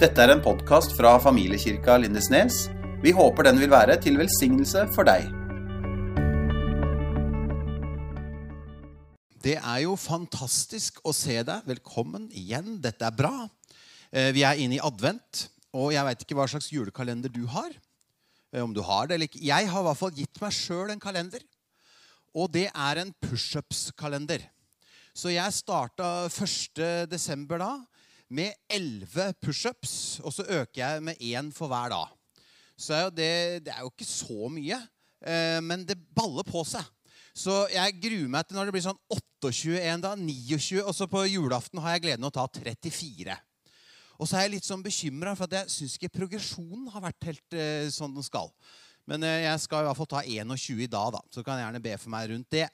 Dette er en podkast fra familiekirka Lindesnes. Vi håper den vil være til velsignelse for deg. Det er jo fantastisk å se deg. Velkommen igjen. Dette er bra. Eh, Vi er inne i advent, og jeg veit ikke hva slags julekalender du har. Eh, Om du har det eller ikke. Jeg har i hvert fall gitt meg sjøl en kalender. Og det er en pushups-kalender. Så jeg starta 1. desember da med 11 pushups, og så øker jeg med én for hver dag. Så er det, det er jo ikke så mye, eh, men det baller på seg. Så jeg gruer meg til når det blir sånn 28 en dag, 29, og så på julaften har jeg gleden av å ta 34. Og så er jeg litt sånn bekymra, for jeg syns ikke progresjonen har vært helt eh, sånn den skal. Men eh, jeg skal i hvert fall ta 21 i dag, da. Så kan jeg gjerne be for meg rundt det.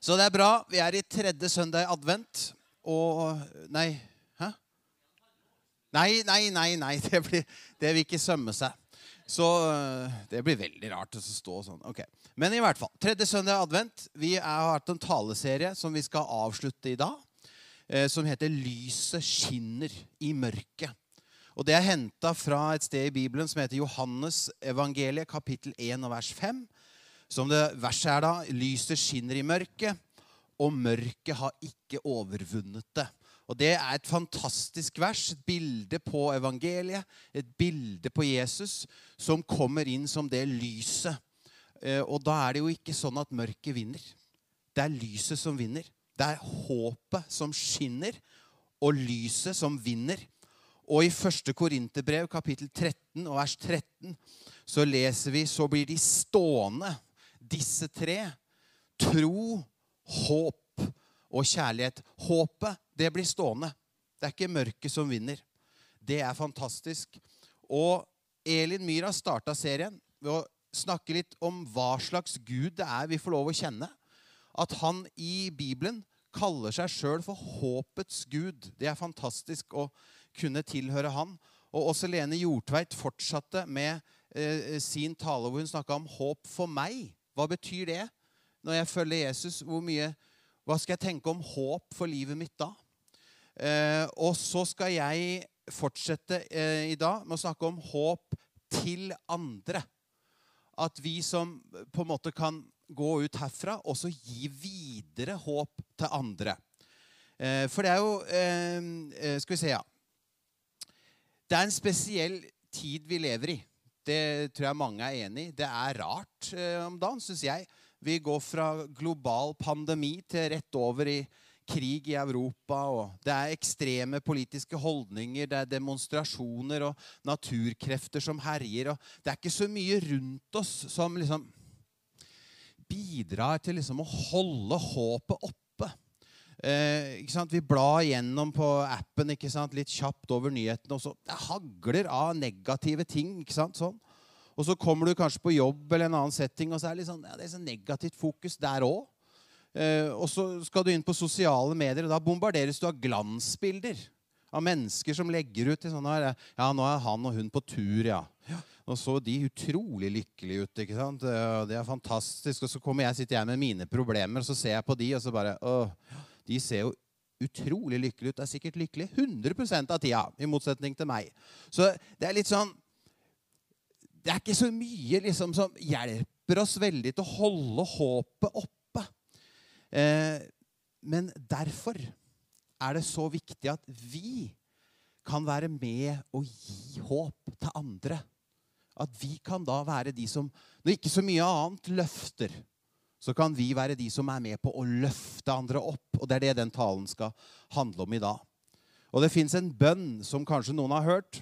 Så det er bra. Vi er i tredje søndag i advent. Og Nei? Nei, nei, nei, nei. Det, blir, det vil ikke sømme seg. Så øh, det blir veldig rart å stå sånn. Ok. Men i hvert fall. Tredje søndag advent. Vi har hatt en taleserie som vi skal avslutte i dag. eh, Som heter 'Lyset skinner i mørket'. Og Det er henta fra et sted i Bibelen som heter Johannes evangeliet, kapittel 1 og vers 5. Som det verset er da 'Lyset skinner i mørket, og mørket har ikke overvunnet det'. Og Det er et fantastisk vers, et bilde på evangeliet, et bilde på Jesus, som kommer inn som det lyset. Eh, Og da er det jo ikke sånn at mørket vinner. Det er lyset som vinner. Det er håpet som skinner, og lyset som vinner. Og i 1. Korinterbrev, kapittel 13 og vers 13, så leser vi så blir de stående, disse tre. Tro, håp og kjærlighet. Håpet, det blir stående. Det er ikke mørket som vinner. Det er fantastisk. Og Elin Myhra starta serien ved å snakke litt om hva slags Gud det er vi får lov å kjenne. At han i Bibelen kaller seg sjøl for håpets gud. Det er fantastisk å kunne tilhøre han. Og også Lene Hjortveit fortsatte med eh, sin tale hvor hun snakka om håp for meg. Hva betyr det? Når jeg følger Jesus, mye, hva skal jeg tenke om håp for livet mitt da? Eh, og så skal jeg fortsette eh, i dag med å snakke om håp til andre. At vi som på en måte kan gå ut herfra, også gi videre håp til andre. Eh, for det er jo Skal vi se, ja. Det er en spesiell tid vi lever i. Det tror jeg mange er enig i. Det er rart om dagen, syns jeg. Vi går fra global pandemi til rett over i krig i Europa. og Det er ekstreme politiske holdninger, det er demonstrasjoner og naturkrefter som herjer. og Det er ikke så mye rundt oss som liksom bidrar til liksom å holde håpet oppe. Eh? Vi blar gjennom på appen litt kjapt over nyhetene. og så Det hagler av negative ting. ikke sant? Sånn. Og så kommer du kanskje på jobb eller en annen setting, og så er det litt sånn, ja, det er så negativt fokus der òg. Eh, og så skal du inn på sosiale medier, og da bombarderes du av glansbilder. Av mennesker som legger ut i sånne her, Ja, nå er han og hun på tur, ja. Og så de utrolig lykkelige ut. ikke sant? Det er fantastisk. Og så kommer jeg, sitter jeg med mine problemer, og så ser jeg på de, og så bare Åh, de ser jo utrolig lykkelige ut. Er sikkert lykkelig 100% av tida, i motsetning til meg. Så det er litt sånn Det er ikke så mye liksom som hjelper oss veldig til å holde håpet oppe. Eh, men derfor er det så viktig at vi kan være med og gi håp til andre. At vi kan da være de som, når ikke så mye annet løfter, så kan vi være de som er med på å løfte andre opp. Og det er det den talen skal handle om i dag. Og det fins en bønn som kanskje noen har hørt,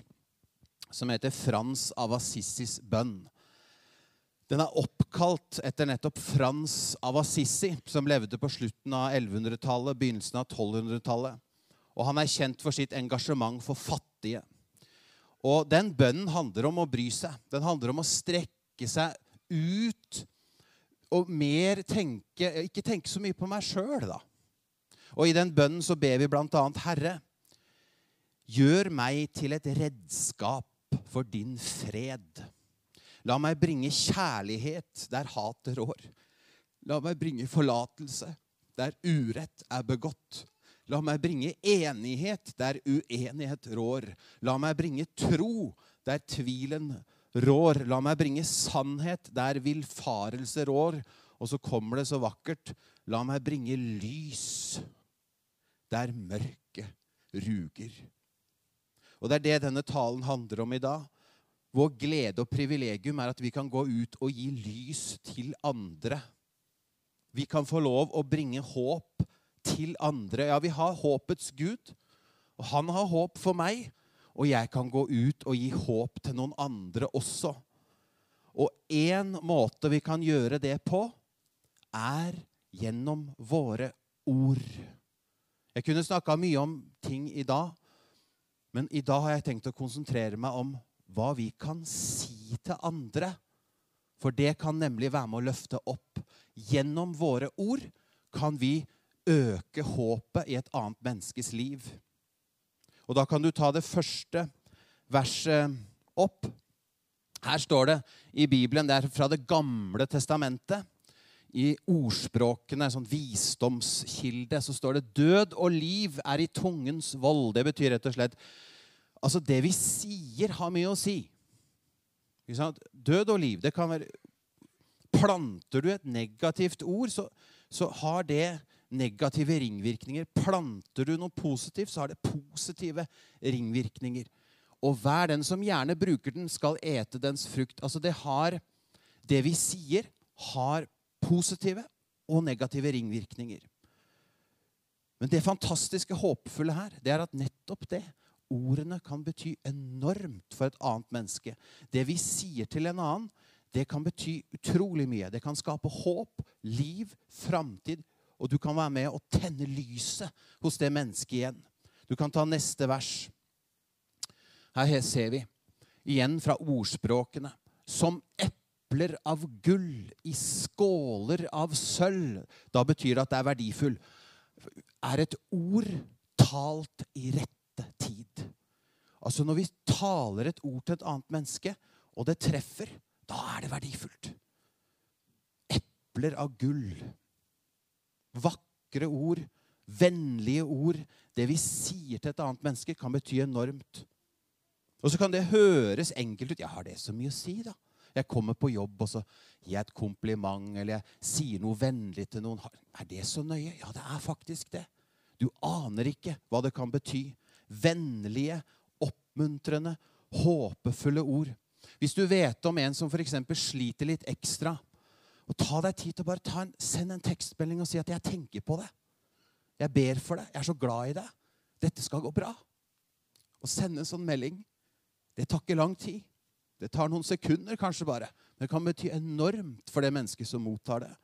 som heter Frans av Assissis bønn. Den er oppkalt etter nettopp Frans av Assisi, som levde på slutten av 1100-tallet, begynnelsen av 1200-tallet. Og han er kjent for sitt engasjement for fattige. Og den bønnen handler om å bry seg. Den handler om å strekke seg ut og mer tenke Ikke tenke så mye på meg sjøl, da. Og i den bønnen så ber vi annet Herre, gjør meg til et redskap for din fred. La meg bringe kjærlighet der hatet rår. La meg bringe forlatelse der urett er begått. La meg bringe enighet der uenighet rår. La meg bringe tro der tvilen rår. La meg bringe sannhet der villfarelse rår. Og så kommer det så vakkert. La meg bringe lys der mørket ruger. Og det er det denne talen handler om i dag. Vår glede og privilegium er at vi kan gå ut og gi lys til andre. Vi kan få lov å bringe håp til andre. Ja, vi har håpets Gud, og han har håp for meg. Og jeg kan gå ut og gi håp til noen andre også. Og én måte vi kan gjøre det på, er gjennom våre ord. Jeg kunne snakka mye om ting i dag, men i dag har jeg tenkt å konsentrere meg om hva vi kan si til andre. For det kan nemlig være med å løfte opp. Gjennom våre ord kan vi øke håpet i et annet menneskes liv. Og da kan du ta det første verset opp. Her står det i Bibelen, det er fra Det gamle testamentet. I ordspråkene, sånn visdomskilde, så står det 'Død og liv er i tungens vold'. Det betyr rett og slett Altså, det vi sier, har mye å si. Død og liv, det kan være Planter du et negativt ord, så, så har det negative ringvirkninger. Planter du noe positivt, så har det positive ringvirkninger. Og hver den som gjerne bruker den, skal ete dens frukt. Altså det har Det vi sier, har positive og negative ringvirkninger. Men det fantastiske håpefulle her, det er at nettopp det Ordene kan bety enormt for et annet menneske. Det vi sier til en annen, det kan bety utrolig mye. Det kan skape håp, liv, framtid, og du kan være med og tenne lyset hos det mennesket igjen. Du kan ta neste vers. Her ser vi igjen fra ordspråkene. Som epler av gull i skåler av sølv. Da betyr det at det er verdifull. Er et ord talt i rette tid. Altså Når vi taler et ord til et annet menneske, og det treffer, da er det verdifullt. Epler av gull. Vakre ord, vennlige ord. Det vi sier til et annet menneske, kan bety enormt. Og så kan det høres enkelt ut. Jeg har det så mye å si, da. Jeg kommer på jobb, og så gir jeg et kompliment, eller jeg sier noe vennlig til noen. Er det så nøye? Ja, det er faktisk det. Du aner ikke hva det kan bety. Vennlige, oppmuntrende, håpefulle ord. Hvis du vet om en som f.eks. sliter litt ekstra, og ta deg tid til å bare en, sende en tekstmelding og si at 'jeg tenker på det'. Jeg ber for det. Jeg er så glad i det. Dette skal gå bra. Å sende en sånn melding, det tar ikke lang tid. Det tar noen sekunder kanskje bare. Men det kan bety enormt for det mennesket som mottar det.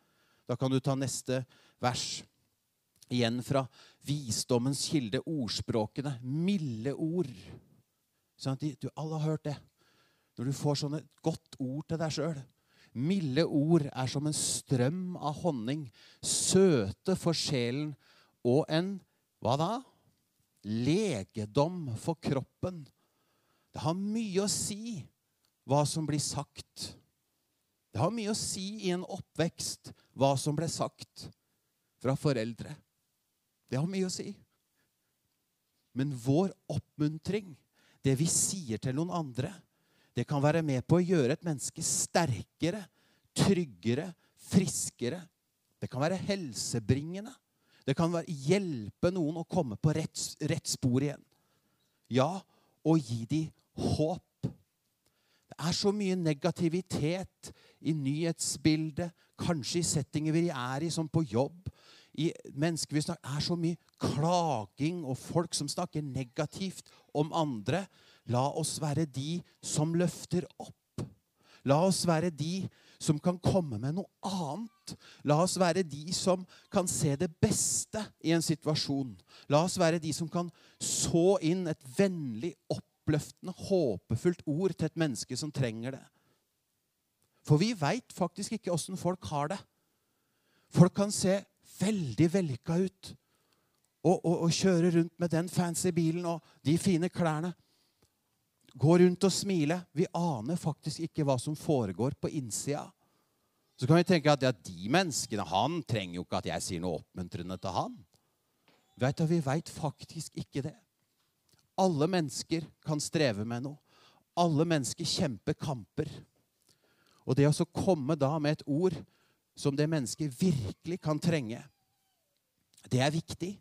Da kan du ta neste vers. Igjen fra visdommens kilde, ordspråkene. Milde ord. Sånn at du alle har hørt det. Når du får sånne godt ord til deg sjøl. Milde ord er som en strøm av honning, søte for sjelen og en hva da? Legedom for kroppen. Det har mye å si hva som blir sagt. Det har mye å si i en oppvekst hva som ble sagt fra foreldre. Det har mye å si. Men vår oppmuntring, det vi sier til noen andre, det kan være med på å gjøre et menneske sterkere, tryggere, friskere. Det kan være helsebringende. Det kan være, hjelpe noen å komme på rett, rett spor igjen. Ja, og gi dem håp. Det er så mye negativitet i nyhetsbildet, kanskje i settinger vi er i, som på jobb. I mennesker vi snakker, er så mye klaging og folk som snakker negativt om andre. La oss være de som løfter opp. La oss være de som kan komme med noe annet. La oss være de som kan se det beste i en situasjon. La oss være de som kan så inn et vennlig, oppløftende, håpefullt ord til et menneske som trenger det. For vi veit faktisk ikke åssen folk har det. Folk kan se veldig vellykka ut og, og, kjøre rundt med den fancy bilen og de fine klærne. Gå rundt og smile. Vi aner faktisk ikke hva som foregår på innsida. Så kan vi tenke at ja, de menneskene Han trenger jo ikke at jeg sier noe oppmuntrende til han. Vet du, Vi veit faktisk ikke det. Alle mennesker kan streve med noe. Alle mennesker kjemper kamper. Og det å komme da med et ord som det mennesket virkelig kan trenge, det er viktig.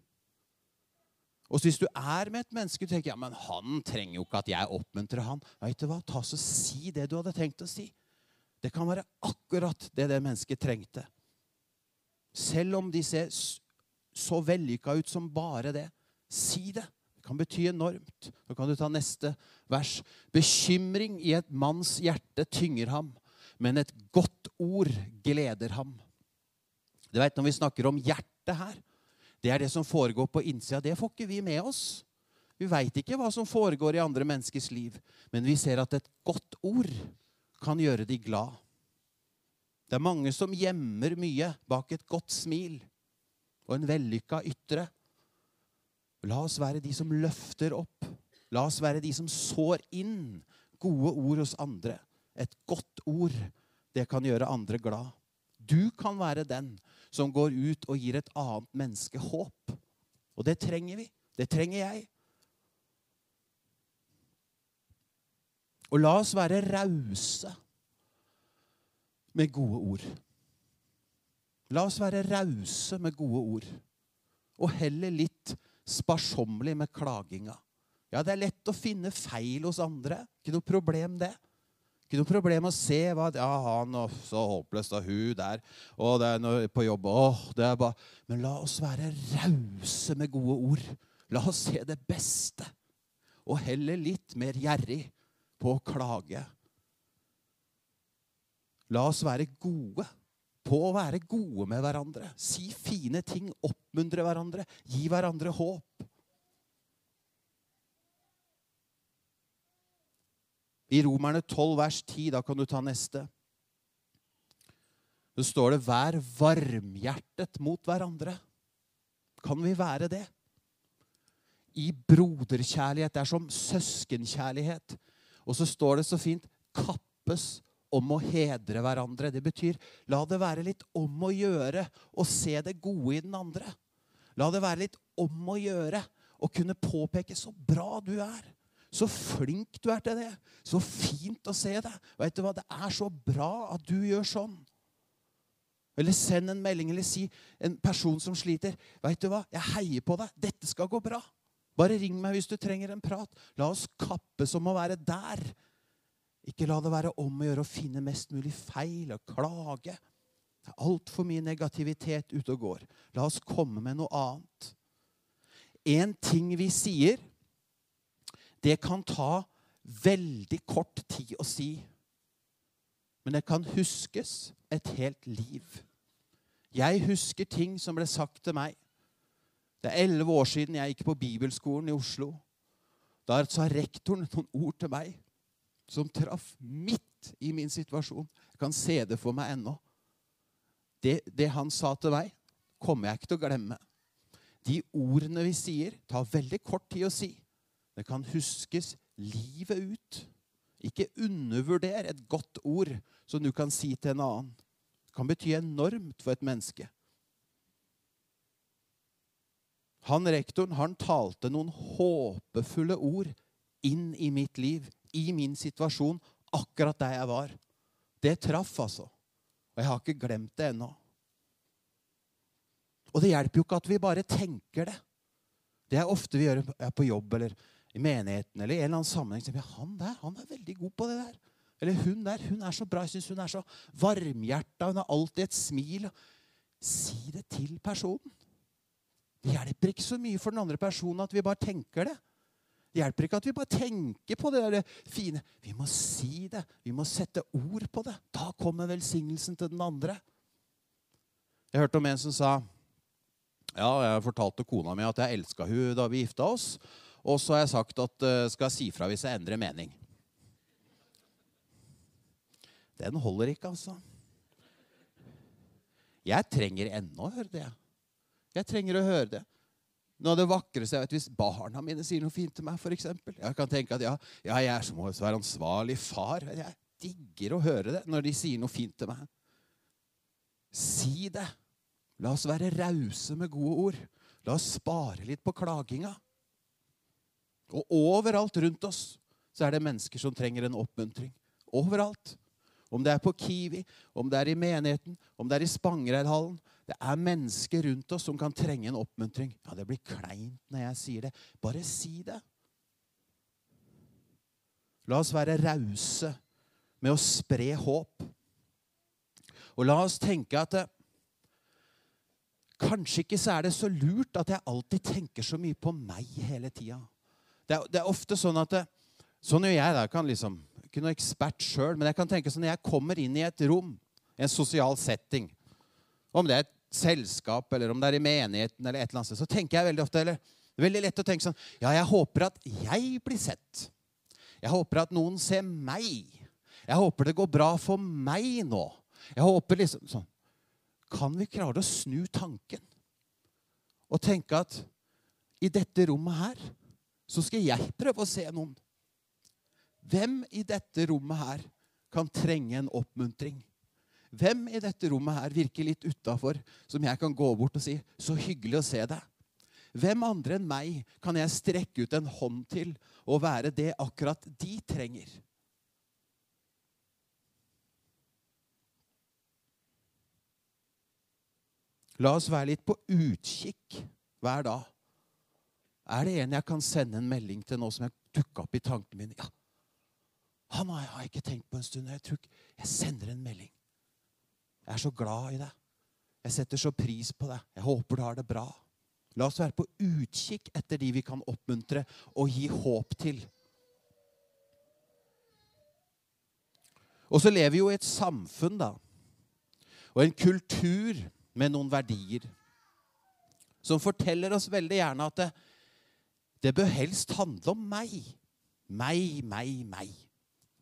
Og hvis du er med et menneske og tenker ja, men han trenger jo ikke at jeg oppmuntrer han, vet du hva? Ta så Si det du hadde tenkt å si. Det kan være akkurat det det mennesket trengte. Selv om de ser så vellykka ut som bare det. Si det. Det kan bety enormt. Så kan du ta neste vers. Bekymring i et manns hjerte tynger ham, men et godt ord gleder ham. Du vet, Når vi snakker om hjertet her, det er det som foregår på innsida. Det får ikke vi med oss. Vi veit ikke hva som foregår i andre menneskers liv, men vi ser at et godt ord kan gjøre de glad. Det er mange som gjemmer mye bak et godt smil og en vellykka ytre. La oss være de som løfter opp. La oss være de som sår inn gode ord hos andre. Et godt ord, det kan gjøre andre glad. Du kan være den som går ut og gir et annet menneske håp. Og det trenger vi. Det trenger jeg. Og la oss være rause med gode ord. La oss være rause med gode ord. Og heller litt sparsommelig med klaginga. Ja, det er lett å finne feil hos andre. Ikke noe problem, det. Ikke noe problem å se hva ja, han og så håpløst og hun der. Og det er noe på jobb. Åh, det er bare Men la oss være rause med gode ord. La oss se det beste. Og heller litt mer gjerrig på å klage. La oss være gode på å være gode med hverandre. Si fine ting, oppmuntre hverandre, gi hverandre håp. I Romerne 12, vers 10, da kan du ta neste. Så står det 'vær varmhjertet mot hverandre'. Kan vi være det? I broderkjærlighet. Det er som søskenkjærlighet. Og så står det så fint 'kappes om å hedre hverandre'. Det betyr la det være litt om å gjøre å se det gode i den andre. La det være litt om å gjøre å kunne påpeke 'så bra du er'. Så flink du er til det. Så fint å se deg. Vet du hva? Det er så bra at du gjør sånn. Eller send en melding eller si en person som sliter. Vet du hva? Jeg heier på deg. Dette skal gå bra. Bare ring meg hvis du trenger en prat. La oss kappes om å være der. Ikke la det være om å gjøre å finne mest mulig feil og klage. Det er altfor mye negativitet ute og går. La oss komme med noe annet. En ting vi sier, det kan ta veldig kort tid å si. Men det kan huskes et helt liv. Jeg husker ting som ble sagt til meg. Det er elleve år siden jeg gikk på bibelskolen i Oslo. Da sa rektoren noen ord til meg som traff midt i min situasjon. Jeg kan se det for meg ennå. Det, det han sa til meg, kommer jeg ikke til å glemme. De ordene vi sier, tar veldig kort tid å si. Det kan huskes livet ut. Ikke undervurder et godt ord som du kan si til en annen. Det kan bety enormt for et menneske. Han rektoren han talte noen håpefulle ord inn i mitt liv, i min situasjon, akkurat der jeg var. Det traff, altså. Og jeg har ikke glemt det ennå. Og det hjelper jo ikke at vi bare tenker det. Det er ofte vi gjør på jobb eller i menigheten eller i en eller annen sammenheng. Ja, han der han er veldig god på det der. Eller hun der hun er så bra. Jeg syns hun er så varmhjerta. Hun har alltid et smil. Si det til personen. Det hjelper ikke så mye for den andre personen at vi bare tenker det. Det hjelper ikke at vi bare tenker på det der fine. Vi må si det. Vi må sette ord på det. Da kommer velsignelsen til den andre. Jeg hørte om en som sa ja, jeg fortalte kona mi at jeg elska hun da vi gifta oss. Og så har jeg sagt at uh, skal jeg si fra hvis jeg endrer mening. Den holder ikke, altså. Jeg trenger ennå å høre det. Jeg trenger å høre det. Noe av det vakreste jeg vet Hvis barna mine sier noe fint til meg, f.eks. Jeg kan tenke at ja, ja, jeg må være ansvarlig far. Jeg digger å høre det når de sier noe fint til meg. Si det. La oss være rause med gode ord. La oss spare litt på klaginga. Og overalt rundt oss så er det mennesker som trenger en oppmuntring. Overalt. Om det er på Kiwi, om det er i menigheten, om det er i Spangereidhallen. Det er mennesker rundt oss som kan trenge en oppmuntring. Ja, Det blir kleint når jeg sier det. Bare si det. La oss være rause med å spre håp. Og la oss tenke at det, kanskje ikke så er det så lurt at jeg alltid tenker så mye på meg hele tida. Det, er- det er ofte sånn at det, Sånn gjør jeg. da, Jeg kan liksom, ikke noe ekspert sjøl, men jeg kan tenke sånn når jeg kommer inn i et rom, en sosial setting Om det er et selskap, eller om det er i menigheten, eller et eller annet sted, så tenker jeg veldig ofte eller, Det er veldig lett å tenke sånn Ja, jeg håper at jeg blir sett. Jeg håper at noen ser meg. Jeg håper det går bra for meg nå. Jeg håper liksom sånn. Kan vi klare å snu tanken og tenke at i dette rommet her så skal jeg prøve å se noen? Hvem i dette rommet her kan trenge en oppmuntring? Hvem i dette rommet her virker litt utafor, som jeg kan gå bort og si 'Så hyggelig å se deg'? Hvem andre enn meg kan jeg strekke ut en hånd til og være det akkurat de trenger? La oss være litt på utkikk hver dag. Er det en jeg kan sende en melding til nå som jeg dukka opp i tankene mine? Ja, han har jeg ikke tenkt på en stund. Jeg tror ikke jeg sender en melding. Jeg er så glad i deg. Jeg setter så pris på deg. Jeg håper du har det bra. La oss være på utkikk etter de vi kan oppmuntre og gi håp til. Og så lever vi jo i et samfunn, da. Og en kultur med noen verdier som forteller oss veldig gjerne at det, det bør helst handle om meg. Meg, meg, meg.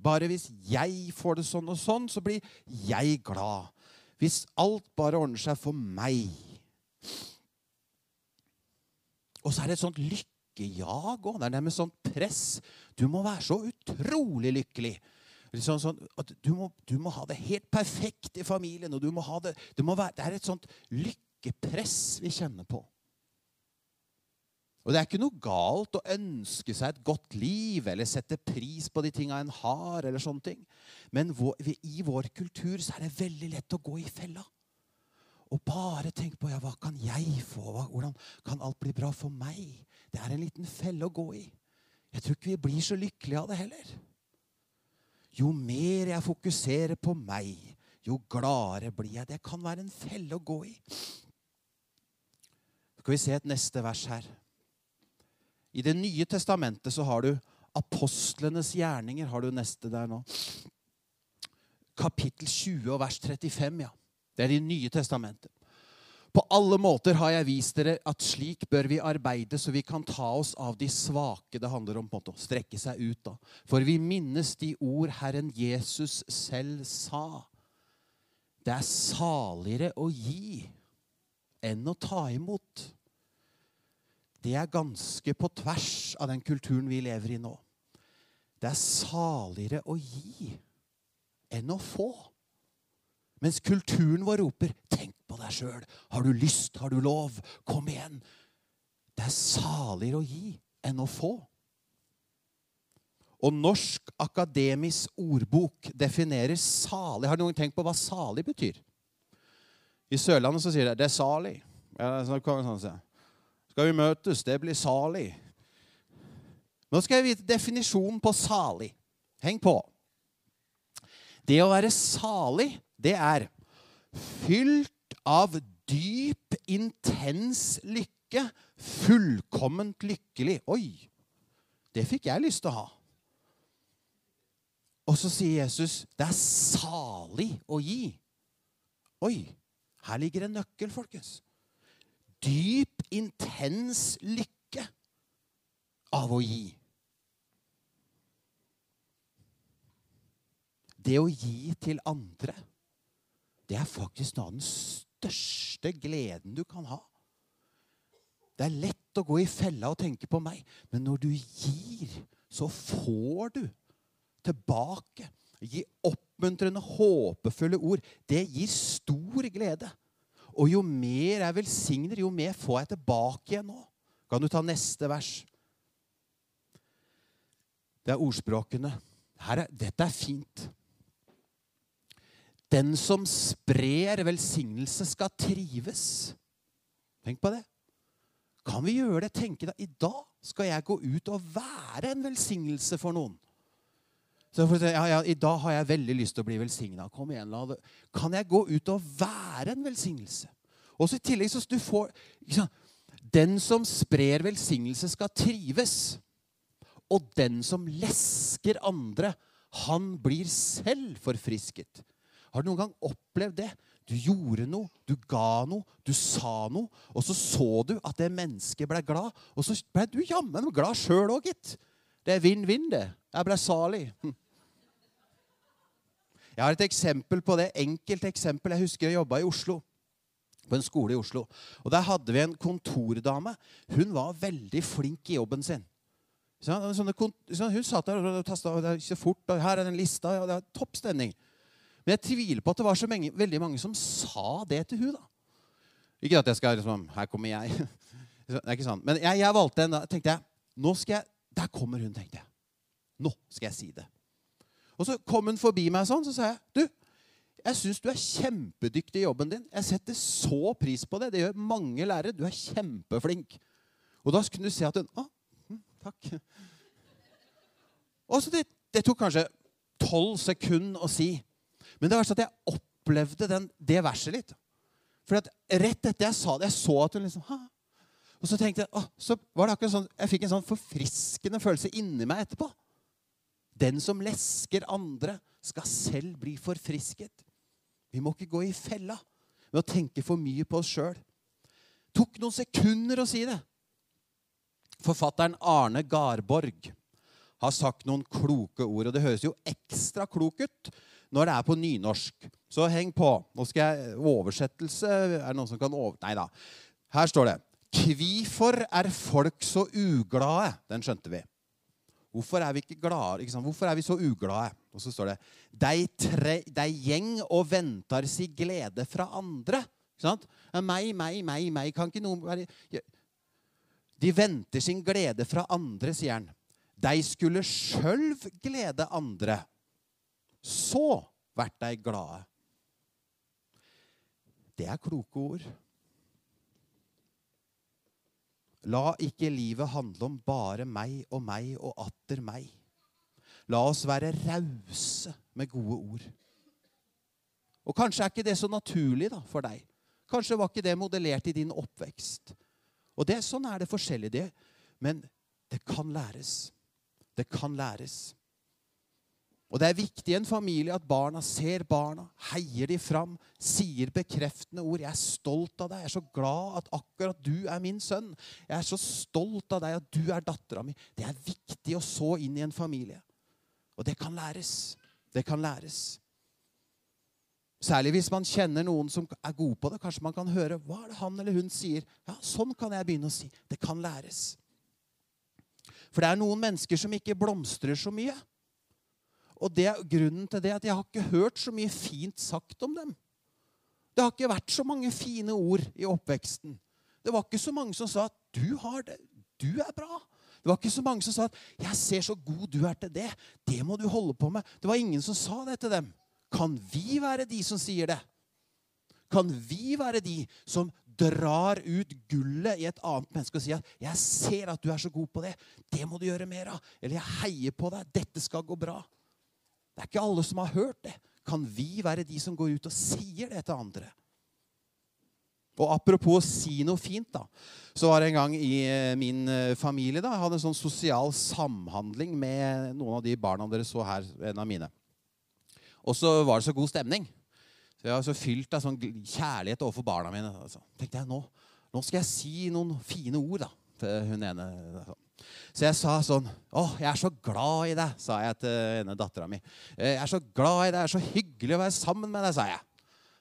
Bare hvis jeg får det sånn og sånn, så blir jeg glad. Hvis alt bare ordner seg for meg. Og så er det et sånt lykkejag òg. Det er nærmest sånt press. Du må være så utrolig lykkelig. Sånn, sånn, du, må, du må ha det helt perfekt i familien. og du må ha Det det, være, det er et sånt lykkepress vi kjenner på. Og Det er ikke noe galt å ønske seg et godt liv eller sette pris på de tinga en har. eller sånne ting. Men i vår kultur så er det veldig lett å gå i fella. Og bare tenke på ja, hva kan jeg få? Hvordan kan alt bli bra for meg? Det er en liten felle å gå i. Jeg tror ikke vi blir så lykkelige av det heller. Jo mer jeg fokuserer på meg, jo gladere blir jeg. Det kan være en felle å gå i. Skal vi se et neste vers her. I Det nye testamentet så har du apostlenes gjerninger. Har du neste der nå? Kapittel 20 og vers 35, ja. Det er Det nye testamentet. På alle måter har jeg vist dere at slik bør vi arbeide, så vi kan ta oss av de svake. Det handler om på en måte å strekke seg ut. da. For vi minnes de ord Herren Jesus selv sa. Det er saligere å gi enn å ta imot. Det er ganske på tvers av den kulturen vi lever i nå. Det er saligere å gi enn å få. Mens kulturen vår roper 'tenk på deg sjøl'. 'Har du lyst? Har du lov? Kom igjen'. Det er saligere å gi enn å få. Og Norsk akademisk ordbok definerer salig Har noen tenkt på hva salig betyr? I Sørlandet så sier det 'det er salig'. Ja, så kommer det sånn, så. Skal vi møtes? Det blir salig. Nå skal jeg vite definisjonen på salig. Heng på. Det å være salig, det er fylt av dyp, intens lykke. Fullkomment lykkelig. Oi, det fikk jeg lyst til å ha. Og så sier Jesus det er salig å gi. Oi, her ligger en nøkkel, folkens. Dyp, intens lykke av å gi. Det å gi til andre, det er faktisk noe av den største gleden du kan ha. Det er lett å gå i fella og tenke på meg, men når du gir, så får du tilbake. Gi oppmuntrende, håpefulle ord. Det gir stor glede. Og jo mer jeg velsigner, jo mer får jeg tilbake igjen nå. Kan du ta neste vers? Det er ordspråkene. Er, dette er fint. Den som sprer velsignelse, skal trives. Tenk på det. Kan vi gjøre det? Tenke da, I dag skal jeg gå ut og være en velsignelse for noen. Så får si, ja, ja, I dag har jeg veldig lyst til å bli velsigna. Kom igjen. Kan jeg gå ut og være en velsignelse? Og så i tillegg så du får Den som sprer velsignelse, skal trives. Og den som lesker andre, han blir selv forfrisket. Har du noen gang opplevd det? Du gjorde noe, du ga noe, du sa noe, og så så du at det mennesket ble glad. Og så ble du jammen glad sjøl òg, gitt. Det er vinn-vinn, det. Jeg ble salig. Jeg har et eksempel på det. Enkelt eksempel. Jeg husker jeg jobba i Oslo. På en skole i Oslo. Og Der hadde vi en kontordame. Hun var veldig flink i jobben sin. Hun satt der og tasta så fort. og 'Her er den lista.' Ja, det er Topp stemning. Men jeg tviler på at det var så mange, veldig mange som sa det til hun da. Ikke at jeg skal liksom Her kommer jeg. Det er ikke sant. Men jeg, jeg valgte en da. tenkte jeg, nå skal jeg, Der kommer hun, tenkte jeg. Nå skal jeg si det. Og så kom hun forbi meg sånn, så sa jeg, 'Du, jeg syns du er kjempedyktig i jobben din. Jeg setter så pris på det. Det gjør mange lærere. Du er kjempeflink.' Og da kunne du se at hun 'Å, hm, takk'. Og så det, det tok kanskje tolv sekunder å si. Men det var sånn at jeg opplevde den, det verset litt. For rett etter jeg sa det, jeg så at hun liksom ha. Og så tenkte jeg, å, så var det akkurat sånn, jeg fikk en sånn forfriskende følelse inni meg etterpå. Den som lesker andre, skal selv bli forfrisket. Vi må ikke gå i fella med å tenke for mye på oss sjøl. Tok noen sekunder å si det. Forfatteren Arne Garborg har sagt noen kloke ord. Og det høres jo ekstra klok ut når det er på nynorsk. Så heng på. Nå skal jeg Oversettelse Er det noen som kan over... Nei da. Her står det. Kvifor er folk så uglade? Den skjønte vi. Hvorfor er vi glade? Hvorfor er vi så uglade? Og så står det De, tre, de gjeng og venter si glede fra andre. Ikke sant? Meg, meg, meg, meg. Kan ikke noen være De venter sin glede fra andre, sier han. De skulle sjøl glede andre. Så vert de glade. Det er kloke ord. La ikke livet handle om bare meg og meg og atter meg. La oss være rause med gode ord. Og Kanskje er ikke det så naturlig da, for deg. Kanskje var ikke det modellert i din oppvekst. Og det, Sånn er det forskjellig, det. Men det kan læres. Det kan læres. Og Det er viktig i en familie at barna ser barna, heier de fram, sier bekreftende ord. 'Jeg er stolt av deg. Jeg er så glad at akkurat du er min sønn.' 'Jeg er så stolt av deg at du er dattera mi.' Det er viktig å så inn i en familie. Og det kan læres. Det kan læres. Særlig hvis man kjenner noen som er god på det. Kanskje man kan høre hva er det han eller hun sier. Ja, Sånn kan jeg begynne å si. Det kan læres. For det er noen mennesker som ikke blomstrer så mye. Og det, grunnen til det er at jeg har ikke hørt så mye fint sagt om dem. Det har ikke vært så mange fine ord i oppveksten. Det var ikke så mange som sa at 'du har det, du er bra'. Det var ikke så mange som sa at 'jeg ser så god du er til det'. Det må du holde på med. Det var ingen som sa det til dem. Kan vi være de som sier det? Kan vi være de som drar ut gullet i et annet menneske og sier at 'jeg ser at du er så god på det'. Det må du gjøre mer av. Eller 'jeg heier på deg. Dette skal gå bra'. Det er ikke alle som har hørt det. Kan vi være de som går ut og sier det til andre? Og Apropos å si noe fint, da, så var det en gang i eh, min eh, familie da, jeg hadde en sånn sosial samhandling med noen av de barna dere så her. en av mine. Og så var det så god stemning. Så Jeg var så fylt av sånn kjærlighet overfor barna mine. Så tenkte jeg, nå, nå skal jeg si noen fine ord da, til hun ene. Sånn. Så jeg sa sånn 'Å, jeg er så glad i deg', sa jeg til ene dattera mi. 'Jeg er så glad i deg. Det er så hyggelig å være sammen med deg', sa jeg.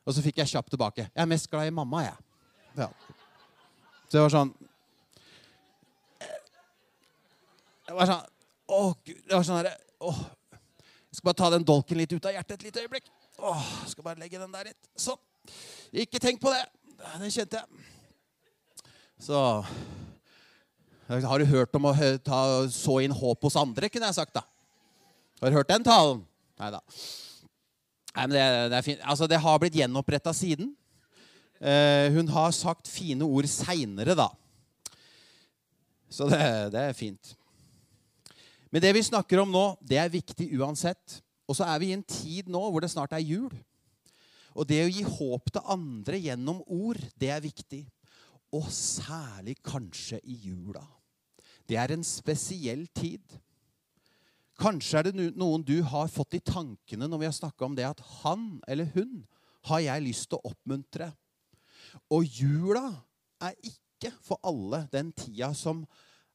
Og så fikk jeg kjapt tilbake. 'Jeg er mest glad i mamma, jeg'. Ja. Så det var sånn Det var sånn Å, Gud. Det var sånn herre Jeg skal bare ta den dolken litt ut av hjertet et lite øyeblikk. Åh, skal bare legge den der litt. Sånn. Ikke tenk på det. det kjente jeg. Så Har du hørt om å ta, så inn håp hos andre, kunne jeg sagt, da. Har du hørt den talen? Nei da. Nei, men det, det, er fint. Altså, det har blitt gjenoppretta siden. Eh, hun har sagt fine ord seinere, da. Så det, det, er fint. Men det vi snakker om nå, det er viktig uansett. Og så er vi i en tid nå hvor det snart er jul. Og det å gi håp til andre gjennom ord, det er viktig. Og særlig kanskje i jula. Det er en spesiell tid. Kanskje er det noen du har fått i tankene når vi har snakka om det at han eller hun har jeg lyst til å oppmuntre. Og jula er ikke for alle den tida som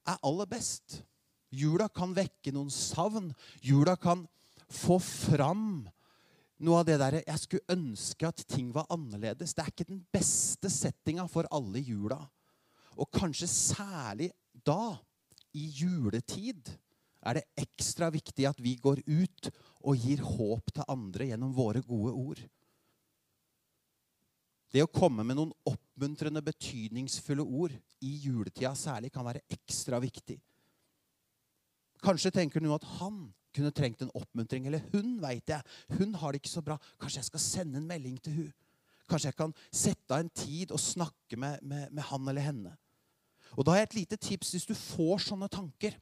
er aller best. Jula kan vekke noen savn. Jula kan få fram noe av det derre Jeg skulle ønske at ting var annerledes. Det er ikke den beste settinga for alle jula. Og kanskje særlig da, i juletid, er det ekstra viktig at vi går ut og gir håp til andre gjennom våre gode ord. Det å komme med noen oppmuntrende, betydningsfulle ord i juletida særlig kan være ekstra viktig. Kanskje tenker du at han kunne trengt en oppmuntring. Eller hun, veit jeg. Hun har det ikke så bra. Kanskje jeg skal sende en melding til hun. Kanskje jeg kan sette av en tid og snakke med, med, med han eller henne. Og da har jeg et lite tips hvis du får sånne tanker.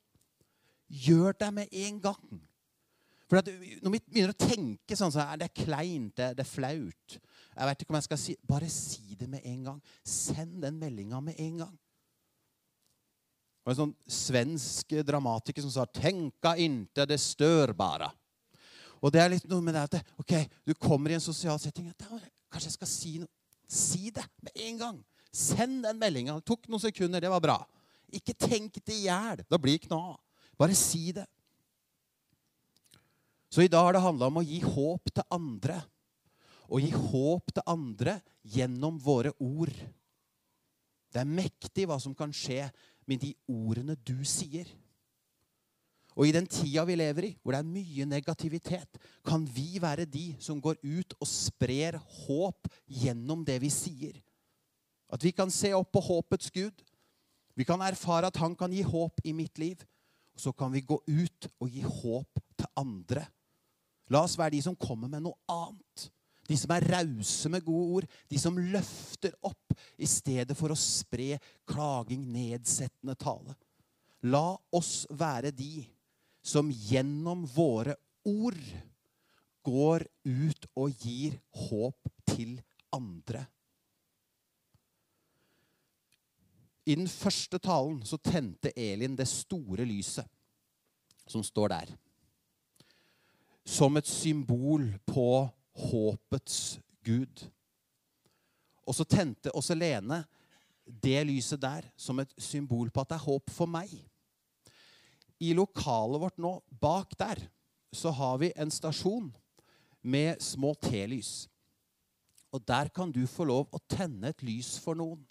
Gjør det med en gang. For Når vi begynner å tenke sånn, så er det kleint, det, det er flaut. Jeg vet ikke om jeg skal si Bare si det med en gang. Send den meldinga med en gang. Det var en sånn svensk dramatiker som sa 'Tenka inte det størbare'. Og det er litt noe med det at ok, du kommer i en sosial setting Kanskje jeg skal si noe. Si det med en gang. Send den meldinga. Det tok noen sekunder. Det var bra. Ikke tenk det i hjel. Da blir ikke noe av. Bare si det. Så i dag har det handla om å gi håp til andre. Å gi håp til andre gjennom våre ord. Det er mektig hva som kan skje med de ordene du sier. Og i den tida vi lever i, hvor det er mye negativitet, kan vi være de som går ut og sprer håp gjennom det vi sier. At vi kan se opp på håpets Gud. Vi kan erfare at han kan gi håp i mitt liv så kan vi gå ut og gi håp til andre. La oss være de som kommer med noe annet. De som er rause med gode ord. De som løfter opp i stedet for å spre klaging, nedsettende tale. La oss være de som gjennom våre ord går ut og gir håp til andre. I den første talen så tente Elin det store lyset som står der. Som et symbol på håpets Gud. Og så tente også Lene det lyset der som et symbol på at det er håp for meg. I lokalet vårt nå, bak der, så har vi en stasjon med små T-lys. Og der kan du få lov å tenne et lys for noen.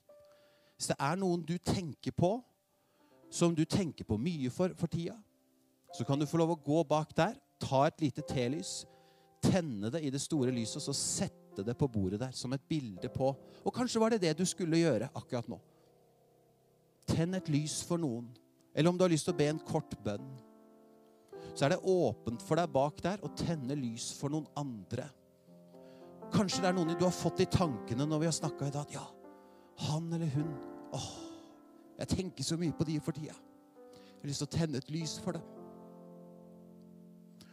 Hvis det er noen du tenker på, som du tenker på mye for for tida, så kan du få lov å gå bak der, ta et lite telys, tenne det i det store lyset, og så sette det på bordet der som et bilde på Og kanskje var det det du skulle gjøre akkurat nå. Tenn et lys for noen. Eller om du har lyst til å be en kort bønn. Så er det åpent for deg bak der å tenne lys for noen andre. Kanskje det er noen du har fått i tankene når vi har snakka i dag. Ja, han eller hun. Åh, jeg tenker så mye på de for tida. Jeg har lyst til å tenne et lys for dem.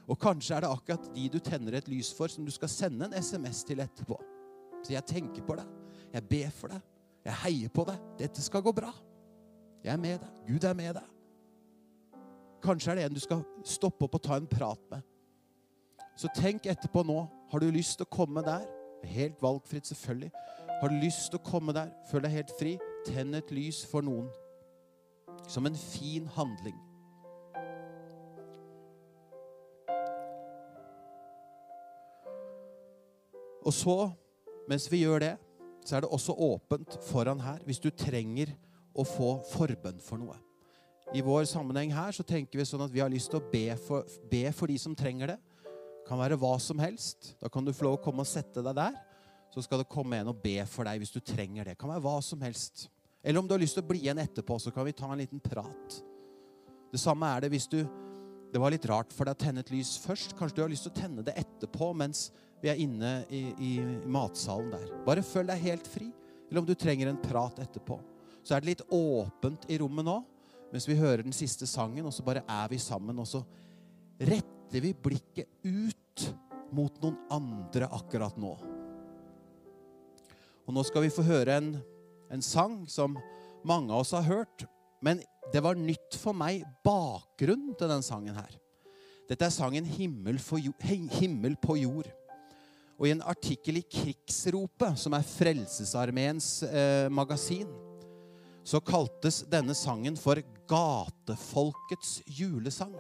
Og kanskje er det akkurat de du tenner et lys for, som du skal sende en SMS til etterpå. Så jeg tenker på deg. Jeg ber for deg. Jeg heier på deg. Dette skal gå bra. Jeg er med deg. Gud er med deg. Kanskje er det en du skal stoppe opp og ta en prat med. Så tenk etterpå nå. Har du lyst til å komme der? Helt valgfritt, selvfølgelig. Har du lyst til å komme der, føl deg helt fri, tenn et lys for noen. Som en fin handling. Og så, mens vi gjør det, så er det også åpent foran her hvis du trenger å få forbønn for noe. I vår sammenheng her så tenker vi sånn at vi har lyst til å be for, be for de som trenger det. Det kan være hva som helst. Da kan du få lov å komme og sette deg der. så skal det komme en og be for deg hvis du trenger det. Det kan være hva som helst. Eller om du har lyst til å bli igjen etterpå, så kan vi ta en liten prat. Det samme er det hvis du Det var litt rart for deg å tenne et lys først. Kanskje du har lyst til å tenne det etterpå mens vi er inne i, i matsalen der. Bare følg deg helt fri. Eller om du trenger en prat etterpå. Så er det litt åpent i rommet nå mens vi hører den siste sangen, og så bare er vi sammen, og så retter vi blikket ut mot noen andre akkurat nå. Og nå skal vi få høre en, en sang som mange av oss har hørt. Men det var nytt for meg bakgrunnen til den sangen her. Dette er sangen 'Himmel, jord, 'Himmel på jord'. Og i en artikkel i Krigsropet, som er Frelsesarmeens eh, magasin, så kaltes denne sangen for gatefolkets julesang.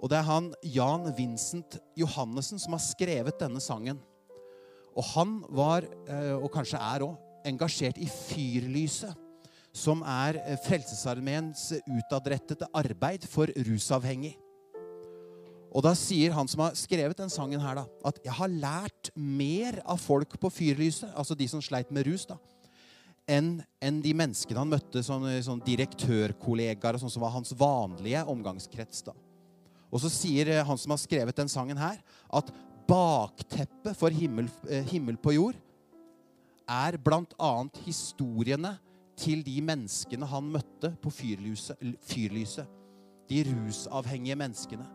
Og det er han Jan Vincent Johannessen som har skrevet denne sangen. Og han var, eh, og kanskje er òg, engasjert i Fyrlyset, som er eh, Frelsesarmeens utadrettede arbeid for rusavhengig. Og da sier han som har skrevet den sangen her, da, at 'jeg har lært mer av folk på Fyrlyset', altså de som sleit med rus, da, enn en de menneskene han møtte, som, som direktørkollegaer sånn som var hans vanlige omgangskrets. da. Og så sier eh, han som har skrevet den sangen her, at bakteppet for himmel, eh, himmel på jord er bl.a. historiene til de menneskene han møtte på fyrlyset. fyrlyset. De rusavhengige menneskene.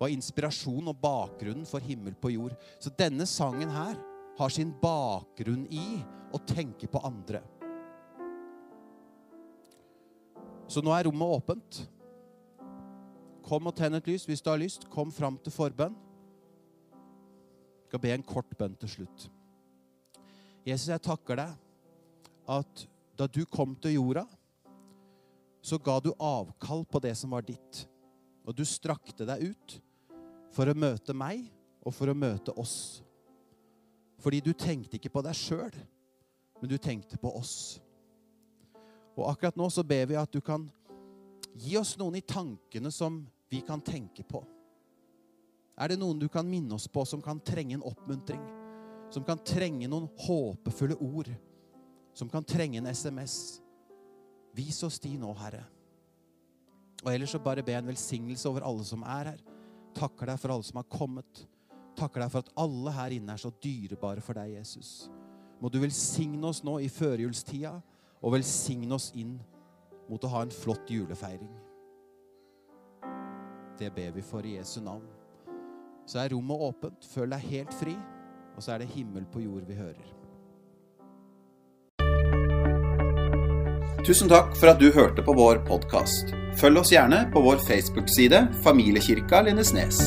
Var inspirasjon og bakgrunnen for himmel på jord. Så denne sangen her har sin bakgrunn i å tenke på andre. Så nå er rommet åpent. Kom og tenn et lys hvis du har lyst. Kom fram til forbønn. Jeg skal be en kort bønn til slutt. Jesus, jeg takker deg at da du kom til jorda, så ga du avkall på det som var ditt. Og du strakte deg ut for å møte meg og for å møte oss. Fordi du tenkte ikke på deg sjøl, men du tenkte på oss. Og akkurat nå så ber vi at du kan gi oss noen i tankene som vi kan tenke på. Er det noen du kan minne oss på som kan trenge en oppmuntring? Som kan trenge noen håpefulle ord? Som kan trenge en SMS? Vis oss de nå, Herre. Og ellers så bare be en velsignelse over alle som er her. Takker deg for alle som har kommet. Takker deg for at alle her inne er så dyrebare for deg, Jesus. Må du velsigne oss nå i førjulstida, og velsigne oss inn mot å ha en flott julefeiring. Det ber vi for i Jesu navn. Så er rommet åpent. Føl deg helt fri. Og så er det himmel på jord vi hører. Tusen takk for at du hørte på vår podkast. Følg oss gjerne på vår Facebook-side Familiekirka Lindesnes.